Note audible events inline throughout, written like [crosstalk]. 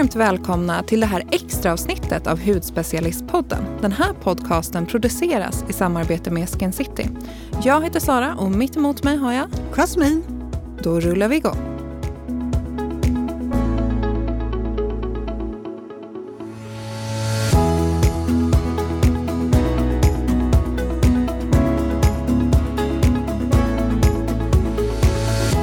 varmt välkomna till det här extra avsnittet av Hudspecialistpodden. Den här podcasten produceras i samarbete med Skin City. Jag heter Sara och mitt emot mig har jag Jasmin. Då rullar vi igång.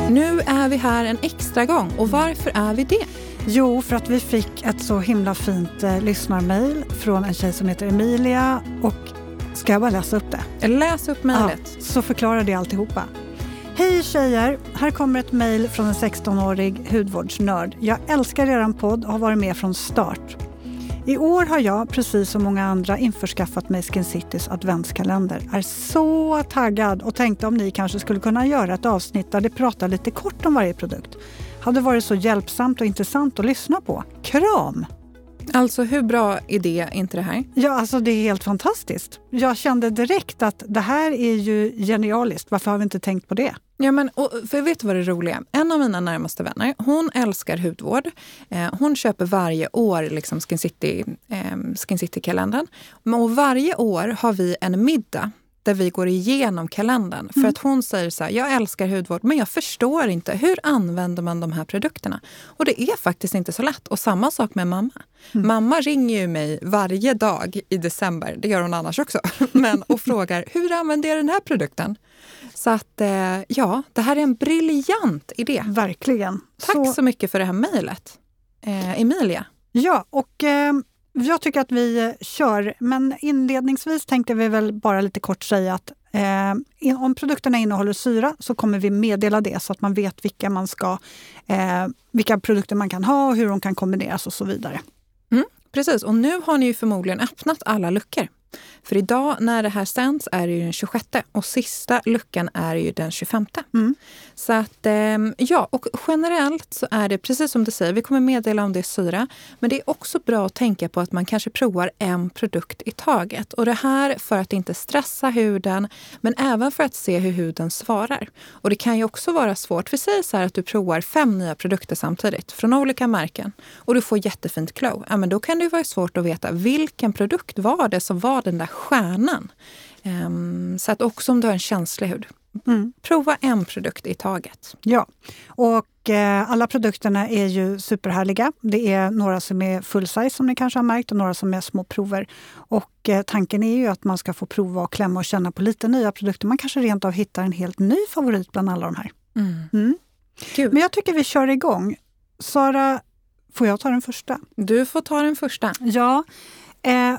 Nu är vi här en extra gång och varför är vi det? Jo, för att vi fick ett så himla fint eh, lyssnarmail från en tjej som heter Emilia. Och ska jag bara läsa upp det? Läs upp mejlet. Ja, så förklarar det alltihopa. Hej tjejer! Här kommer ett mejl från en 16-årig hudvårdsnörd. Jag älskar er podd och har varit med från start. I år har jag, precis som många andra, införskaffat mig Skin Citys adventskalender. Är så taggad och tänkte om ni kanske skulle kunna göra ett avsnitt där det pratar lite kort om varje produkt. Hade varit så hjälpsamt och intressant att lyssna på. Kram! Alltså hur bra idé är inte det här? Ja, alltså det är helt fantastiskt. Jag kände direkt att det här är ju genialiskt. Varför har vi inte tänkt på det? Ja, men, och, för vet du vad det roliga är? En av mina närmaste vänner, hon älskar hudvård. Eh, hon köper varje år liksom Skin City-kalendern. Eh, City och varje år har vi en middag där vi går igenom kalendern. För mm. att hon säger så här, jag älskar hudvård men jag förstår inte, hur använder man de här produkterna? Och det är faktiskt inte så lätt. Och samma sak med mamma. Mm. Mamma ringer ju mig varje dag i december, det gör hon annars också, [laughs] men, och frågar, hur använder jag den här produkten? Så att eh, ja, det här är en briljant idé. Verkligen. Tack så, så mycket för det här mejlet, eh, Emilia. Ja, och eh, jag tycker att vi eh, kör, men inledningsvis tänkte vi väl bara lite kort säga att eh, om produkterna innehåller syra så kommer vi meddela det så att man vet vilka, man ska, eh, vilka produkter man kan ha och hur de kan kombineras och så vidare. Mm, precis, och nu har ni ju förmodligen öppnat alla luckor. För idag när det här sänds är det ju den 26 och sista luckan är ju den 25. Mm. Så att ehm, ja, och generellt så är det precis som du säger, vi kommer meddela om det är syra. Men det är också bra att tänka på att man kanske provar en produkt i taget. Och det här för att inte stressa huden, men även för att se hur huden svarar. Och det kan ju också vara svårt, för säg så här att du provar fem nya produkter samtidigt från olika märken och du får jättefint glow. Ja, men då kan det vara svårt att veta vilken produkt var det som var den där stjärnan. Um, så att också om du har en känslig hud, mm. prova en produkt i taget. Ja, och eh, alla produkterna är ju superhärliga. Det är några som är full size som ni kanske har märkt och några som är små prover. Och eh, tanken är ju att man ska få prova och klämma och känna på lite nya produkter. Man kanske rent av hittar en helt ny favorit bland alla de här. Mm. Mm. Men jag tycker vi kör igång. Sara, får jag ta den första? Du får ta den första. Ja. Eh,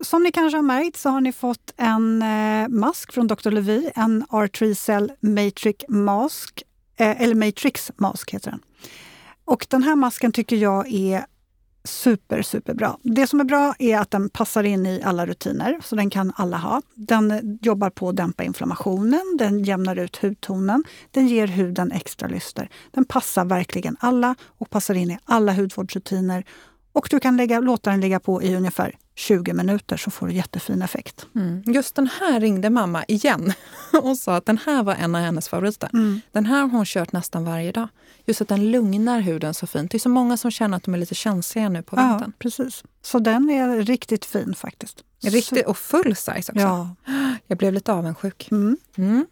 som ni kanske har märkt så har ni fått en eh, mask från Dr. Levy, en R3 Cell Matrix Mask, eh, eller Matrix Mask heter den. Och den här masken tycker jag är super, superbra. Det som är bra är att den passar in i alla rutiner, så den kan alla ha. Den jobbar på att dämpa inflammationen, den jämnar ut hudtonen, den ger huden extra lyster. Den passar verkligen alla och passar in i alla hudvårdsrutiner. Och du kan lägga, låta den ligga på i ungefär 20 minuter så får du jättefin effekt. Mm. Just den här ringde mamma igen [laughs] och sa att den här var en av hennes favoriter. Mm. Den här har hon kört nästan varje dag. Just att den lugnar huden så fint. Det är så många som känner att de är lite känsliga nu på vintern. Ja, precis. Så den är riktigt fin faktiskt. Riktigt, och full size också. Ja. [gasps] Jag blev lite avundsjuk. Mm.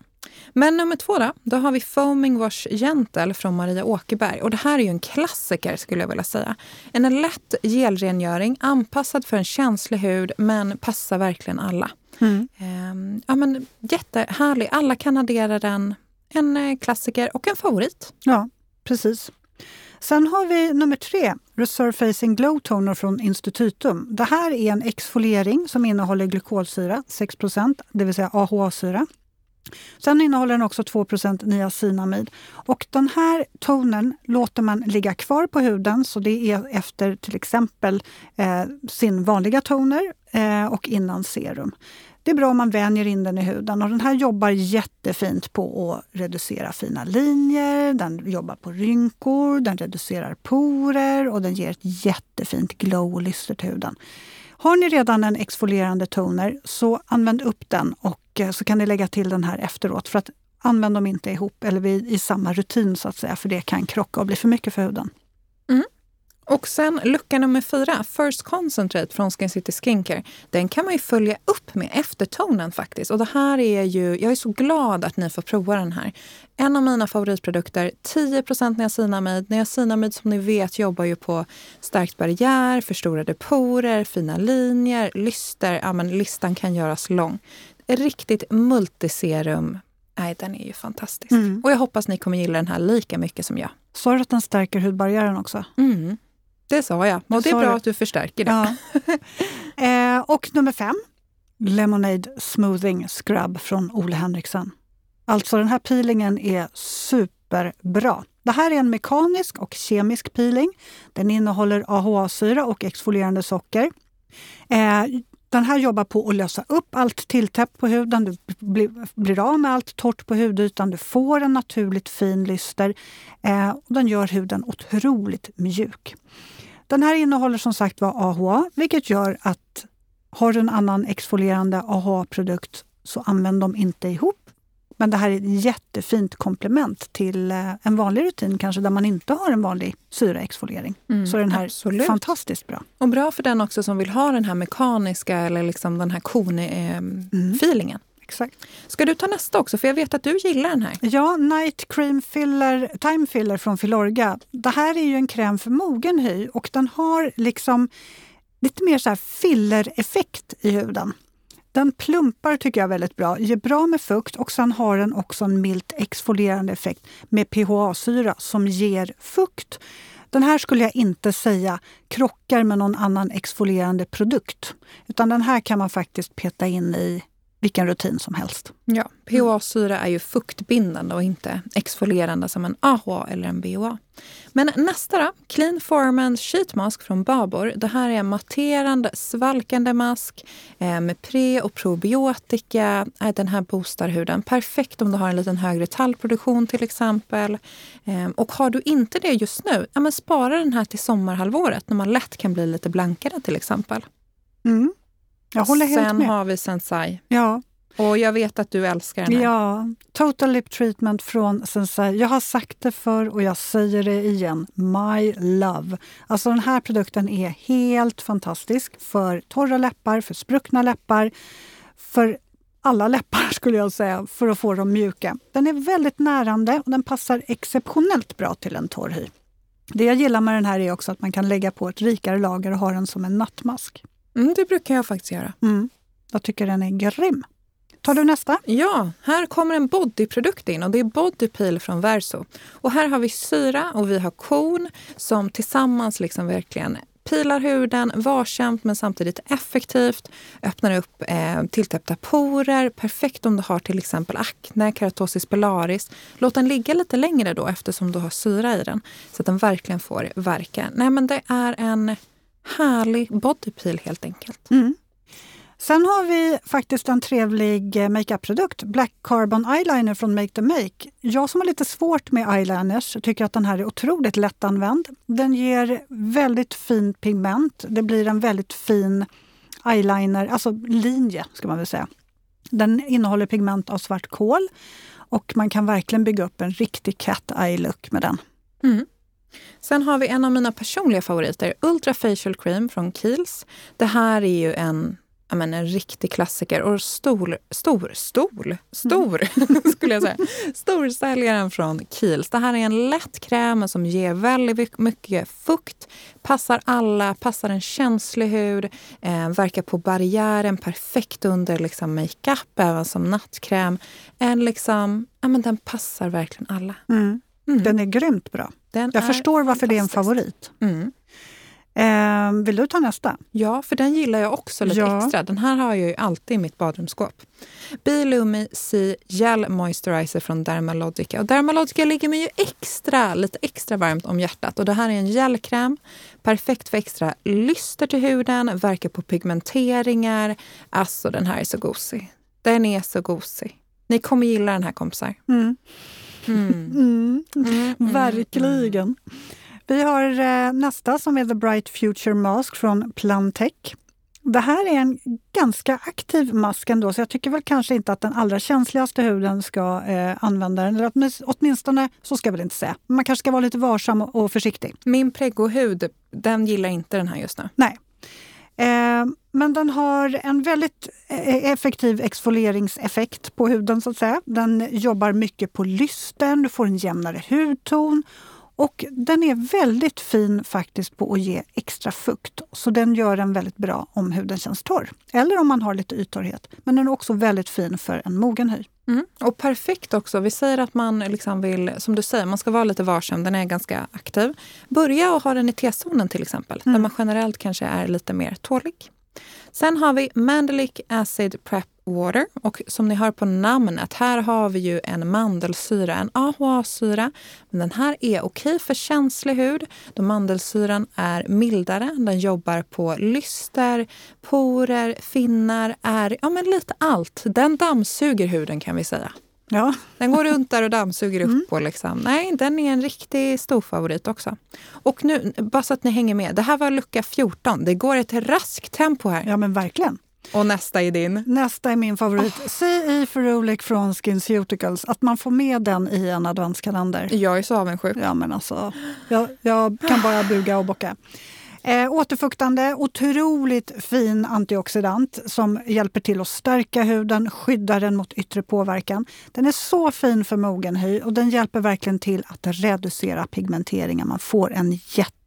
Men nummer två då, då har vi Foaming Wash Gentle från Maria Åkerberg. Och det här är ju en klassiker skulle jag vilja säga. En lätt gelrengöring anpassad för en känslig hud men passar verkligen alla. Mm. Ehm, ja, men jättehärlig, alla kan addera den. En eh, klassiker och en favorit. Ja, precis. Sen har vi nummer tre, Resurfacing Glow Toner från Institutum. Det här är en exfoliering som innehåller glykolsyra, 6% det vill säga AHA-syra. Sen innehåller den också 2% niacinamid. Och den här tonen låter man ligga kvar på huden, så det är efter till exempel eh, sin vanliga toner eh, och innan serum. Det är bra om man vänjer in den i huden och den här jobbar jättefint på att reducera fina linjer, den jobbar på rynkor, den reducerar porer och den ger ett jättefint glow och lyster till huden. Har ni redan en exfolierande toner så använd upp den och Eh, så kan ni lägga till den här efteråt. För att använd dem inte ihop eller i samma rutin så att säga, för det kan krocka och bli för mycket för huden. Mm. Och sen lucka nummer fyra, First Concentrate från Skin City Skincare. Den kan man ju följa upp med eftertonen faktiskt. Och det här är ju, jag är så glad att ni får prova den här. En av mina favoritprodukter, 10% niacinamid. Niacinamid som ni vet jobbar ju på stärkt barriär, förstorade porer, fina linjer, lyster. Ja, men listan kan göras lång. Riktigt multiserum. Nej, den är ju fantastisk. Mm. Och jag hoppas ni kommer gilla den här lika mycket som jag. Sa du att den stärker hudbarriären också? Mm. Det sa jag. Och det är bra att du förstärker det. Ja. [laughs] eh, och nummer fem, Lemonade Smoothing Scrub från Ole Henriksen. Alltså den här peelingen är superbra. Det här är en mekanisk och kemisk peeling. Den innehåller AHA-syra och exfolierande socker. Eh, den här jobbar på att lösa upp allt tilltäppt på huden. Du blir, av med allt torrt på hudytan. Du får en naturligt fin lyster. Eh, och den gör huden otroligt mjuk. Den här innehåller som sagt var AHA, vilket gör att har du en annan exfolierande AHA-produkt så använd dem inte ihop. Men det här är ett jättefint komplement till eh, en vanlig rutin kanske där man inte har en vanlig syraexfoliering. Mm, så den här absolut. fantastiskt bra. Och bra för den också som vill ha den här mekaniska eller liksom den här koni-feelingen. Mm. Exakt. Ska du ta nästa också? För jag vet att du gillar den här. Ja, Night Cream Filler, Time Filler från Filorga. Det här är ju en kräm för mogen hy och den har liksom lite mer så här filler-effekt i huden. Den plumpar tycker jag väldigt bra, ger bra med fukt och sen har den också en milt exfolierande effekt med PHA-syra som ger fukt. Den här skulle jag inte säga krockar med någon annan exfolierande produkt. Utan den här kan man faktiskt peta in i vilken rutin som helst. Ja, PHA-syra är ju fuktbindande och inte exfolierande som en AHA eller en BHA. Men nästa då, Clean Formans Sheet Mask från Babor. Det här är en matterande, svalkande mask eh, med pre och probiotika. Eh, den här boostar huden. Perfekt om du har en liten högre tallproduktion till exempel. Eh, och har du inte det just nu, ja, men spara den här till sommarhalvåret när man lätt kan bli lite blankare till exempel. Mm. Jag håller helt Sen med. har vi Sensai. Ja. Och jag vet att du älskar den här. Ja, Total Lip Treatment från Sensai. Jag har sagt det förr och jag säger det igen. My love. Alltså den här produkten är helt fantastisk för torra läppar, för spruckna läppar, för alla läppar [laughs] skulle jag säga, för att få dem mjuka. Den är väldigt närande och den passar exceptionellt bra till en torr hy. Det jag gillar med den här är också att man kan lägga på ett rikare lager och ha den som en nattmask. Mm, det brukar jag faktiskt göra. Mm. Jag tycker den är grym. Tar du nästa? Ja, här kommer en bodyprodukt in och det är Bodypeel från Verso. Och här har vi syra och vi har korn som tillsammans liksom verkligen pilar huden varsamt men samtidigt effektivt. Öppnar upp eh, tilltäppta porer. Perfekt om du har till exempel akne, keratosis pilaris. Låt den ligga lite längre då eftersom du har syra i den. Så att den verkligen får verka. Nej men det är en härlig bodypeel helt enkelt. Mm. Sen har vi faktiskt en trevlig eh, makeup-produkt, Black Carbon Eyeliner från Make the Make. Jag som har lite svårt med eyeliners tycker att den här är otroligt lättanvänd. Den ger väldigt fin pigment. Det blir en väldigt fin eyeliner, alltså linje ska man väl säga. Den innehåller pigment av svart kol och man kan verkligen bygga upp en riktig cat eye look med den. Mm. Sen har vi en av mina personliga favoriter, Ultra Facial Cream från Kiehl's. Det här är ju en men, en riktig klassiker. Och stor, stor, stol, stor mm. [laughs] skulle jag säga. Storsäljaren från Kiehl's. Det här är en lätt kräm som ger väldigt mycket fukt. Passar alla, passar en känslig hud. Eh, verkar på barriären perfekt under liksom, makeup, även som nattkräm. En liksom, ja, men den passar verkligen alla. Mm. Mm. Den är grymt bra. Den jag förstår varför det är en favorit. Mm. Eh, vill du ta nästa? Ja, för den gillar jag också lite ja. extra. Den här har jag ju alltid i mitt badrumsskåp. Bilumi C Gel Moisturizer från Dermalogica. Och Dermalogica ligger mig ju extra, lite extra varmt om hjärtat. Och det här är en gelkräm, perfekt för extra lyster till huden, verkar på pigmenteringar. Alltså den här är så gosig. Den är så gosig. Ni kommer gilla den här kompisar. Mm. Mm. Mm. mm. Verkligen. Vi har eh, nästa som är The Bright Future Mask från Plantech. Det här är en ganska aktiv mask ändå, så jag tycker väl kanske inte att den allra känsligaste huden ska eh, använda den. Eller åtminstone, så ska jag väl inte säga. Man kanske ska vara lite varsam och försiktig. Min preggohud Den gillar inte den här just nu. Nej. Eh, men den har en väldigt eh, eh, effektiv exfolieringseffekt på huden så att säga. Den jobbar mycket på lysten, du får en jämnare hudton och den är väldigt fin faktiskt på att ge extra fukt. Så den gör den väldigt bra om huden känns torr. Eller om man har lite yttorrhet. Men den är också väldigt fin för en mogen hy. Mm. Och perfekt också. Vi säger att man liksom vill, som du säger, man ska vara lite varsam. Den är ganska aktiv. Börja och ha den i T-zonen till exempel, mm. där man generellt kanske är lite mer tålig. Sen har vi Mandelic Acid Prep Water och som ni hör på namnet, här har vi ju en mandelsyra, en AHA-syra. Men den här är okej för känslig hud då mandelsyran är mildare. Den jobbar på lyster, porer, finnar, är, ja men lite allt. Den dammsuger huden kan vi säga. Ja. Den går runt där och dammsuger upp. Mm. Och liksom. Nej, den är en riktig stor favorit också. Och nu, bara så att ni hänger med. Det här var lucka 14. Det går ett raskt tempo här. Ja, men verkligen. Och nästa är din? Nästa är min favorit. Oh. CI Ferulic från SkinCeuticals. Att man får med den i en adventskalender. Jag är så avundsjuk. Ja, men alltså, jag, jag kan bara buga och bocka. Eh, återfuktande, otroligt fin antioxidant som hjälper till att stärka huden, skydda den mot yttre påverkan. Den är så fin för mogen hy och den hjälper verkligen till att reducera pigmenteringen. Man får en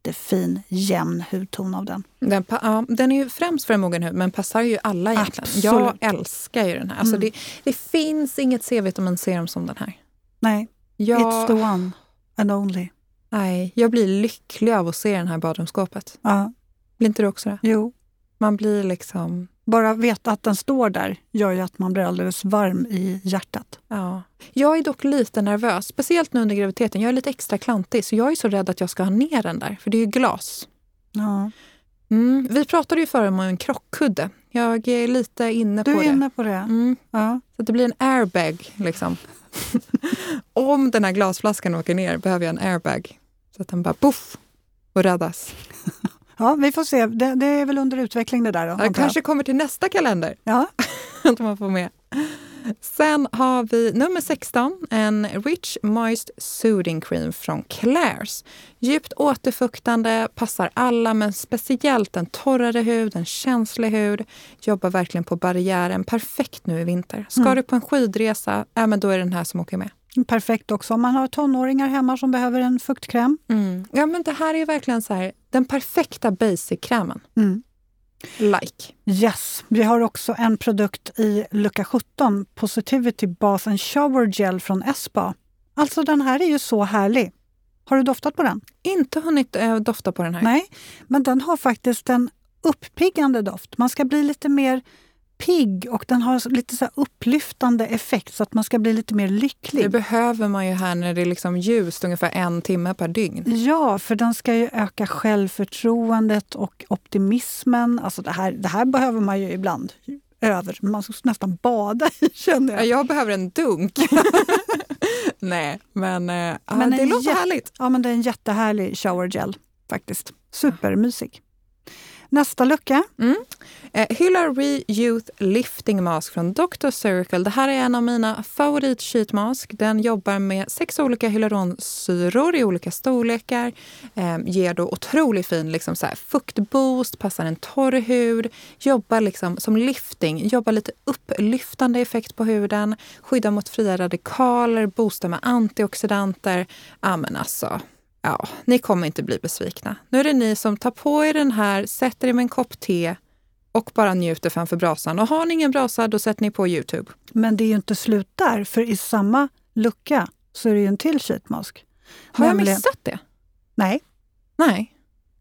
jättefin jämn hudton av den. Den, ja, den är ju främst för en mogen hud men passar ju alla egentligen. Absolut. Jag älskar ju den här. Alltså mm. det, det, finns inget C-vitaminserum som den här. Nej, jag... it's the one and only. Nej, jag blir lycklig av att se den här badrumsskåpet. Ja. Blir inte du också det? Jo. Man blir liksom... Bara veta att den står där gör ju att man blir alldeles varm i hjärtat. Ja. Jag är dock lite nervös, speciellt nu under graviditeten. Jag är lite extra klantig, så jag är så rädd att jag ska ha ner den där, för det är ju glas. Ja. Mm. Vi pratade ju förut om en krockkudde. Jag är lite inne du på det. Du är inne på det? Mm. Ja. Så det blir en airbag. Liksom. [laughs] om den här glasflaskan åker ner behöver jag en airbag. Så att den bara poff och räddas. Ja, vi får se. Det, det, är väl under utveckling det där. Då, det kanske kommer till nästa kalender. Ja. [laughs] att man får med. Sen har vi nummer 16, en Rich Moist Soothing Cream från Clairs. Djupt återfuktande, passar alla men speciellt en torrare hud, en känslig hud. Jobbar verkligen på barriären. Perfekt nu i vinter. Ska mm. du på en skidresa, ja, men då är det den här som åker med. Perfekt också om man har tonåringar hemma som behöver en fuktkräm. Mm. Ja, men det här är verkligen så här, den perfekta basic-krämen. Mm. Like. Yes. Vi har också en produkt i lucka 17, Positivity Bath and Shower Gel från Espa. Alltså den här är ju så härlig. Har du doftat på den? Inte hunnit äh, dofta på den här. Nej, men den har faktiskt en uppiggande doft. Man ska bli lite mer pigg och den har lite så upplyftande effekt så att man ska bli lite mer lycklig. Det behöver man ju här när det är liksom ljust ungefär en timme per dygn. Ja, för den ska ju öka självförtroendet och optimismen. Alltså det här, det här behöver man ju ibland över. Man ska nästan bada i [laughs] känner jag. Jag behöver en dunk. [laughs] Nej, men, äh, men det låter härligt. Ja, men det är en jättehärlig shower gel faktiskt. Supermysig. Nästa lucka. Mm. Eh, Hillary Youth Lifting Mask från Dr. Circle. Det här är en av mina favorit sheetmask. Den jobbar med sex olika hyaluronsyror i olika storlekar. Eh, ger då otroligt fin liksom så här, fuktboost, passar en torr hud. Jobbar liksom som lifting, jobbar lite upplyftande effekt på huden. Skyddar mot fria radikaler, boostar med antioxidanter. Ja men alltså, ja, ni kommer inte bli besvikna. Nu är det ni som tar på er den här, sätter er med en kopp te och bara njuter framför brasan. Och har ni ingen brasa, då sätter ni på Youtube. Men det är ju inte slut där, för i samma lucka så är det ju en till sheetmask. Har Nämligen... jag missat det? Nej. Nej.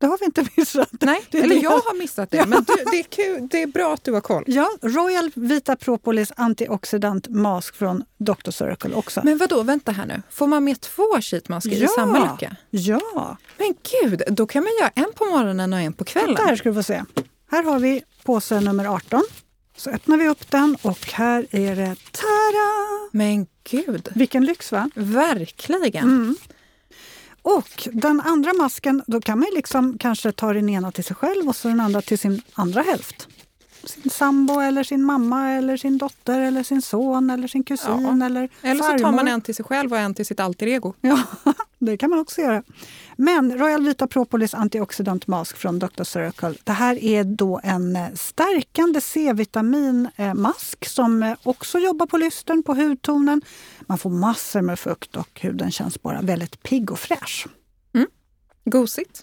Det har vi inte [laughs] missat. Nej, eller det. jag har missat det. Ja. Men du, det, är kul, det är bra att du har koll. Ja, Royal Vita Propolis Antioxidant Mask från Dr. Circle också. Men vad då vänta här nu. Får man med två sheetmasker ja. i samma lucka? Ja. Men gud, då kan man göra en på morgonen och en på kvällen. Där ska du få se. Här har vi påse nummer 18. Så öppnar vi upp den och här är det tada! Men gud! Vilken lyx va? Verkligen! Mm. Och den andra masken, då kan man liksom kanske ta den ena till sig själv och så den andra till sin andra hälft sin sambo eller sin mamma eller sin dotter eller sin son eller sin kusin Ja. eller Eller så tar man en till sig själv och en till sitt alter ego. Ja, [laughs] det kan man också göra. Men Royal Vita Propolis Antioxidant Mask från Dr. Circle. Det här är då en eh, stärkande C-vitaminmask som eh, också jobbar på lystern, på hudtonen. Man får massor med fukt och huden känns bara väldigt pigg och fräsch. Gosigt.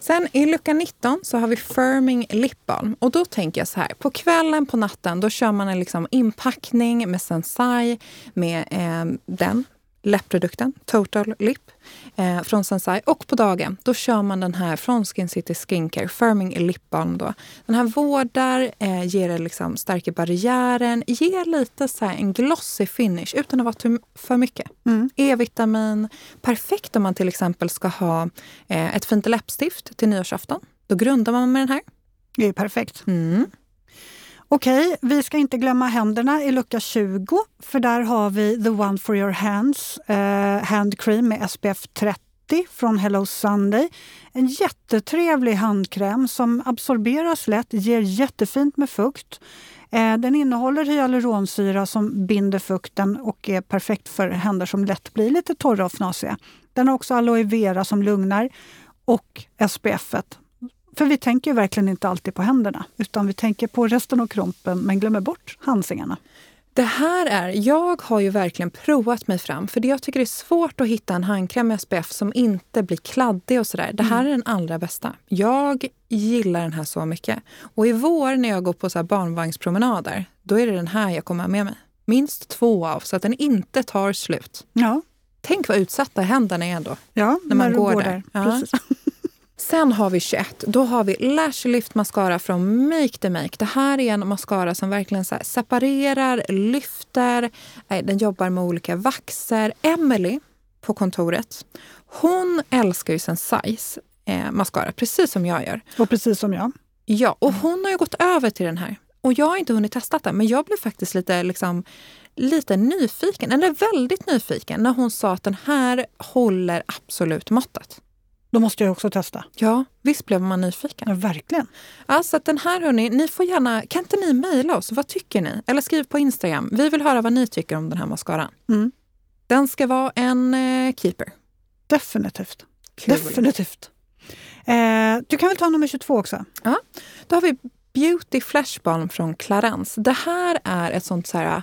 Sen i lucka 19 så har vi Firming Lip Balm. Och då tänker jag så här, på kvällen, på natten, då kör man en liksom inpackning med Sensai, med eh, den läppprodukten, Total Lip, eh, från Sensai. Och på dagen, då kör man den här från Skin City Skincare, Firming Lip Balm. Då. Den här vårdar, eh, ger det liksom, stärker barriären, ger lite så en glossy finish utan att vara för mycket. Mm. E-vitamin, perfekt om man till exempel ska ha eh, ett fint läppstift till nyårsafton. Då grundar man med den här. Det är perfekt. Mm. Okej, vi ska inte glömma händerna i lucka 20 för där har vi The One for your hands eh, hand cream med SPF 30 från Hello Sunday. En jättetrevlig handkräm som absorberas lätt, ger jättefint med fukt. Eh, den innehåller hyaluronsyra som binder fukten och är perfekt för händer som lätt blir lite torra och fnasiga. Den har också aloe vera som lugnar och SPF. För vi tänker ju verkligen inte alltid på händerna utan vi tänker på resten av kroppen men glömmer bort handsingarna. Det här är, jag har ju verkligen provat mig fram för det jag tycker det är svårt att hitta en handkräm med SPF som inte blir kladdig och sådär. Det här är den allra bästa. Jag gillar den här så mycket. Och i vår när jag går på så barnvagnspromenader, då är det den här jag kommer ha med mig. Minst två av så att den inte tar slut. Ja, Tänk vad utsatta händerna är ändå. ja När man du går där. Ja. Sen har vi 21. Då har vi Lash Lift Mascara från Make the Make. Det här är en mascara som verkligen separerar, lyfter. Eh, Den jobbar med olika vaxer. Emily på kontoret, hon älskar ju Sensais eh, mascara, precis som jag gör. Och precis som jag. Ja, och hon har ju gått över till den här. Och jag har inte hunnit testa den, men jag blev faktiskt lite, liksom, lite nyfiken, eller väldigt nyfiken, när hon sa att den här håller absolut måttet. Då måste jag också testa. Ja, visst blev man nyfiken. Ja, verkligen. Alltså den här hörni, ni får gärna, kan inte ni mejla oss? Vad tycker ni? Eller skriv på Instagram. Vi vill höra vad ni tycker om den här mascaran. Mm. Den ska vara en eh, keeper. Definitivt. Kul. Definitivt. Eh, du kan väl ta nummer 22 också? Då har vi Beauty Flash Balm från Clarence. Det här är ett sånt så här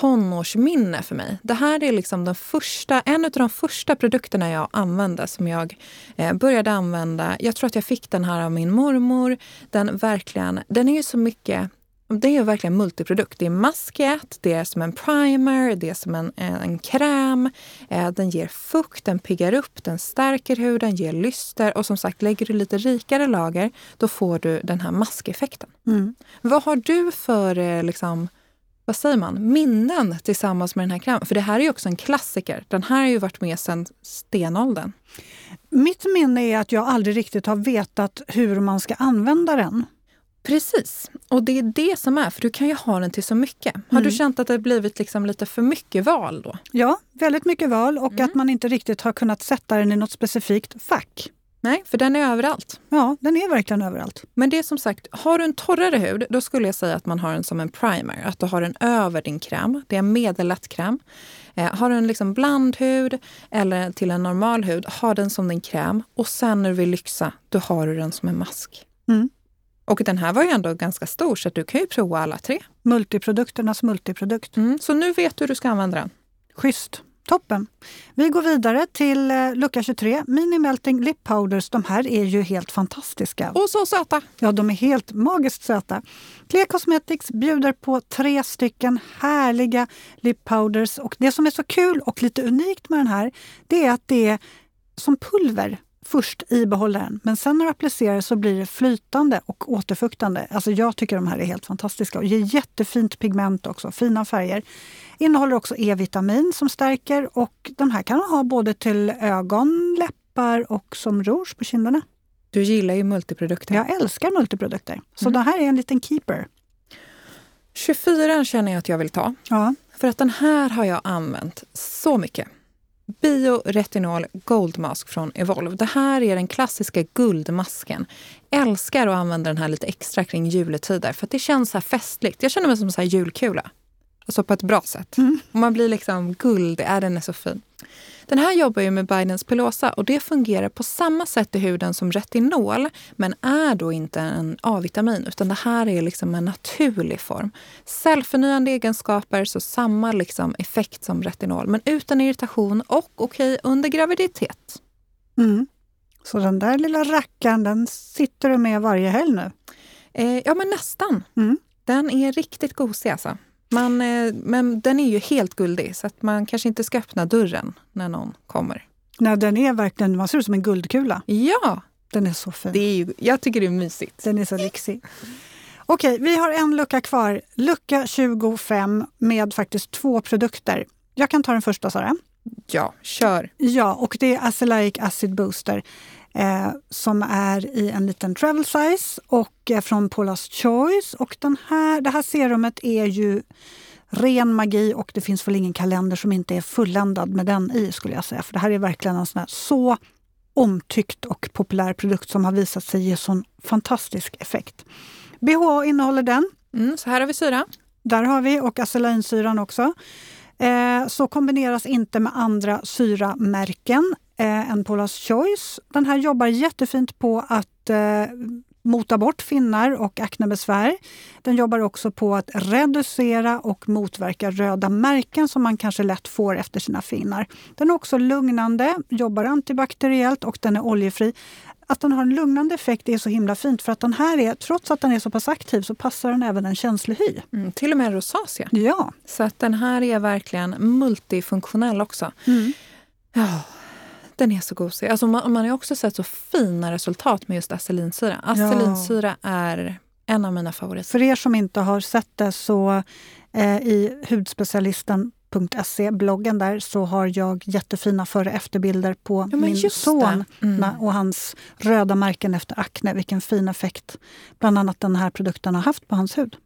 tonårsminne för mig. Det här är liksom den första, en av de första produkterna jag använde som jag eh, började använda. Jag tror att jag fick den här av min mormor. Den, verkligen, den är ju så mycket det är verkligen multiprodukt. Det är mask ett, det är som en primer, det är som en, en, en kräm. Eh, den ger fukt, den piggar upp, den stärker huden, ger lyster och som sagt, lägger du lite rikare lager, då får du den här maskeffekten. Mm. Vad har du för eh, liksom, vad säger man, minnen tillsammans med den här krämen? För det här är ju också en klassiker. Den här har ju varit med sedan stenåldern. Mitt minne är att jag aldrig riktigt har vetat hur man ska använda den. Precis. Och det är det som är, för du kan ju ha den till så mycket. Har du Mm. känt att det blivit liksom lite för mycket val då? Ja, väldigt mycket val och Mm. att man inte riktigt har kunnat sätta den i något specifikt fack. Nej, för den är överallt. Ja, den är verkligen överallt. Men det är som sagt, har du en torrare hud, då skulle jag säga att man har den som en primer. Att du har den över din kräm. Det är en medellätt kräm. Eh, har du en liksom blandhud eller till en normal hud, ha den som din kräm. Och sen när du vill lyxa, då har du den som en mask. Mm. Och den här var ju ändå ganska stor, så du kan ju prova alla tre. Multiprodukternas multiprodukt. Mm. Så nu vet du hur du ska använda den. Schysst. Toppen. Vi går vidare till eh, lucka 23. Mini Melting Lip Powders. De här är ju helt fantastiska. Och så söta! Ja, de är helt magiskt söta. Clear Cosmetics bjuder på tre stycken härliga lip powders. Och det som är så kul och lite unikt med den här, det är att det är som pulver först i behållaren. Men sen när du applicerar så blir det flytande och återfuktande. Alltså jag tycker de här är helt fantastiska och ger jättefint pigment också, fina färger. Innehåller också E-vitamin som stärker och de här kan man ha både till ögon, läppar och som rouge på kinderna. Du gillar ju multiprodukter. Jag älskar multiprodukter. Så Mm. det här är en liten keeper. 24 känner jag att jag vill ta. Ja. För att den här har jag använt så mycket. Bioretinol Gold Mask från Evolve. Det här är den klassiska guldmasken. Älskar att använda den här lite extra kring juletider för att det känns så här festligt. Jag känner mig som en julkula. Alltså på ett bra sätt. Mm. Man blir liksom guld, är den är så fin. Den här jobbar ju med Bidens pilosa och det fungerar på samma sätt i huden som retinol men är då inte en A-vitamin utan det här är liksom en naturlig form. Cellförnyande egenskaper, så samma liksom effekt som retinol men utan irritation och okej okay, under graviditet. Mm. Så den där lilla rackaren, den sitter du med varje helg nu? Eh, ja, men nästan. Mm. Den är riktigt gosig alltså. Man, eh, men den är ju helt guldig så att man kanske inte ska öppna dörren när någon kommer. Nej, den är verkligen, man ser ut som en guldkula. Ja! Den är så fin. Det är ju, jag tycker det är mysigt. Den är så lyxig. Okej, vi har en lucka kvar. Lucka 25 med faktiskt två produkter. Jag kan ta den första Sara. Ja, kör! Ja, och det är Acelaic Acid Booster eh, som är i en liten travel size och eh, från Paula's Choice. Och den här, det här serumet är ju ren magi och det finns väl ingen kalender som inte är fulländad med den i skulle jag säga. För det här är verkligen en sån här så omtyckt och populär produkt som har visat sig ge sån fantastisk effekt. BHA innehåller den. Mm, så här har vi syra. Där har vi och acelainsyran också. Eh, så kombineras inte med andra syramärken eh, än Paula's Choice. Den här jobbar jättefint på att eh, mota bort finnar och aknebesvär. Den jobbar också på att reducera och motverka röda märken som man kanske lätt får efter sina finnar. Den är också lugnande, jobbar antibakteriellt och den är oljefri. Att den har en lugnande effekt är så himla fint för att den här är, trots att den är så pass aktiv så passar den även en känslig hy. Mm, till och med rosacea. Ja. Så att den här är verkligen multifunktionell också. Mm. Ja, den är så gosig. Alltså man, man har också sett så fina resultat med just acelinsyra. Acelinsyra ja. är en av mina favoriter. För er som inte har sett det så eh, i hudspecialisten.se, bloggen där, så har jag jättefina före och efterbilder på ja, min son mm. och hans röda märken efter akne. Vilken fin effekt bland annat den här produkten har haft på hans hud.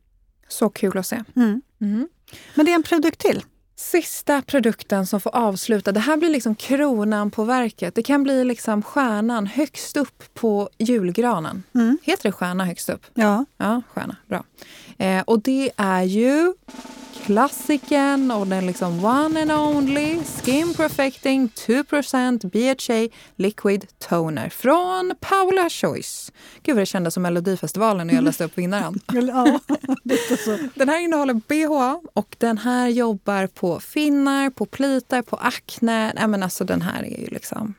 Så kul att se. Mm. Mm. Men det är en produkt till. Sista produkten som får avsluta. Det här blir liksom kronan på verket. Det kan bli liksom stjärnan högst upp på julgranen. Mm. Heter det stjärna högst upp? Ja. Ja, stjärna. Bra. Eh, och det är ju klassiken och den liksom one and only Skin Perfecting 2% BHA Liquid Toner från Paula Choice. Gud vad det kändes som Melodifestivalen när jag läste upp vinnaren. [laughs] ja, lite så. Den här innehåller BHA och den här jobbar på finnar, på plitar, på akne. Nej, men alltså den här är ju liksom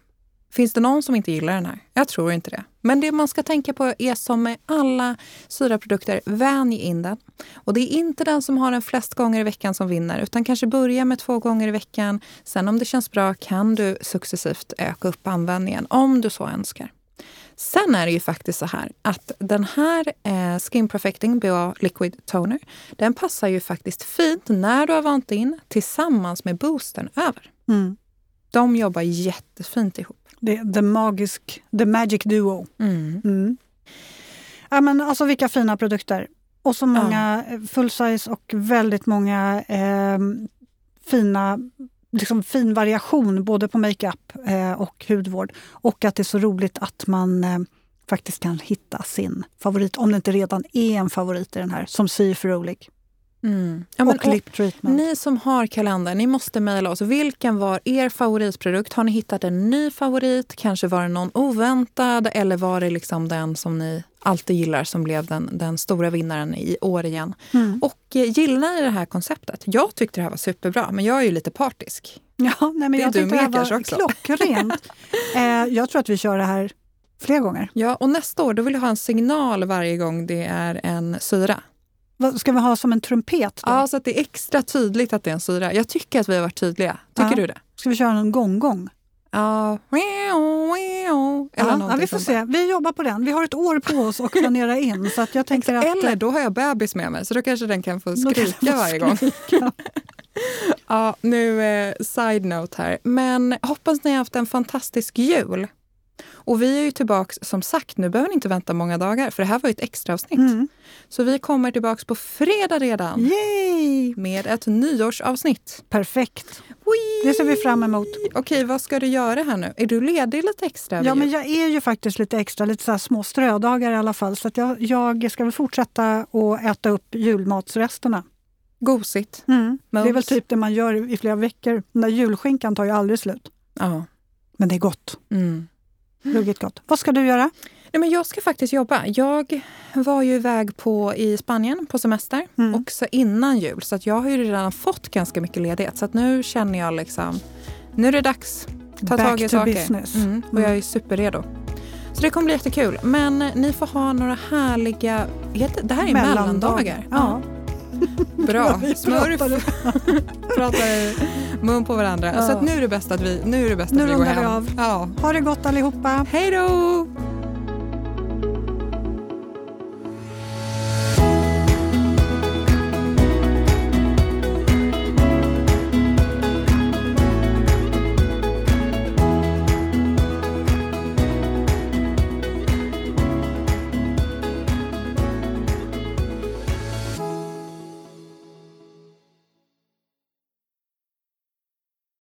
Finns det någon som inte gillar den här? Jag tror inte det. Men det man ska tänka på är som med alla syraprodukter, vänj in den. Och det är inte den som har den flest gånger i veckan som vinner, utan kanske börja med två gånger i veckan. Sen om det känns bra kan du successivt öka upp användningen, om du så önskar. Sen är det ju faktiskt så här att den här eh, Skin Perfecting BA Liquid Toner, den passar ju faktiskt fint när du har vant in tillsammans med boostern över. Mm. De jobbar jättefint ihop. Det, the, magisk, the Magic Duo. Mm. Mm. Ja, men alltså vilka fina produkter. Och så många ja. full size och väldigt många eh, fina liksom fin variation både på makeup eh, och hudvård. Och att det är så roligt att man eh, faktiskt kan hitta sin favorit, om det inte redan är en favorit i den här, som sy för rolig. Mm. Ja, och lip treatment. Ni som har kalender, ni måste mejla oss. Vilken var er favoritprodukt? Har ni hittat en ny favorit? Kanske var det någon oväntad eller var det liksom den som ni alltid gillar som blev den, den stora vinnaren i år igen? Mm. Och eh, gillar ni det här konceptet? Jag tyckte det här var superbra, men jag är ju lite partisk. Ja, nej, men det jag tyckte det här var också. klockrent. [laughs] eh, jag tror att vi kör det här fler gånger. Ja, och nästa år då vill jag ha en signal varje gång det är en syra. Vad ska vi ha som en trumpet? Då? Ja, så att det är extra tydligt att det är en syra. Jag tycker att vi har varit tydliga. Tycker ja. du det? Ska vi köra en gong-gong? Ja. Eller ja, ja, vi får se. Vi jobbar på den. Vi har ett år på oss att planera in. Så att jag tänker att... Eller då har jag bebis med mig, så då kanske den kan få skrika varje gång. [laughs] ja, nu eh, side note här. Men hoppas ni har haft en fantastisk jul. Och vi är ju tillbaks, som sagt, nu behöver ni inte vänta många dagar, för det här var ju ett extra avsnitt. Mm. Så vi kommer tillbaks på fredag redan. Yay! Med ett nyårsavsnitt. Perfekt. Wee! Det ser vi fram emot. Okej, vad ska du göra här nu? Är du ledig lite extra? Ja, men jag är ju faktiskt lite extra, lite så små strödagar i alla fall. Så jag, jag ska väl fortsätta att äta upp julmatsresterna. Gosigt. Mm. Det är väl typ det man gör i flera veckor. Den där julskinkan tar ju aldrig slut. Ja. Men det är gott. Mm. Ruggigt gott. Vad ska du göra? Nej, men jag ska faktiskt jobba. Jag var ju iväg på, i Spanien på semester, Mm. också innan jul. Så att jag har ju redan fått ganska mycket ledighet. Så att nu känner jag liksom, nu är det dags. Ta Back tag i to saker. business. Mm, och Mm. jag är superredo. Så det kommer bli jättekul. Men ni får ha några härliga... heter- Det här är mellandagar. Ja. Bra. [laughs] Smurf. Pratar [laughs] mun på varandra. Ja. Så nu är det bäst att vi, nu är det bäst Nu att vi går rundar vi hem. av. Ja. Ha det gott allihopa. Hej då!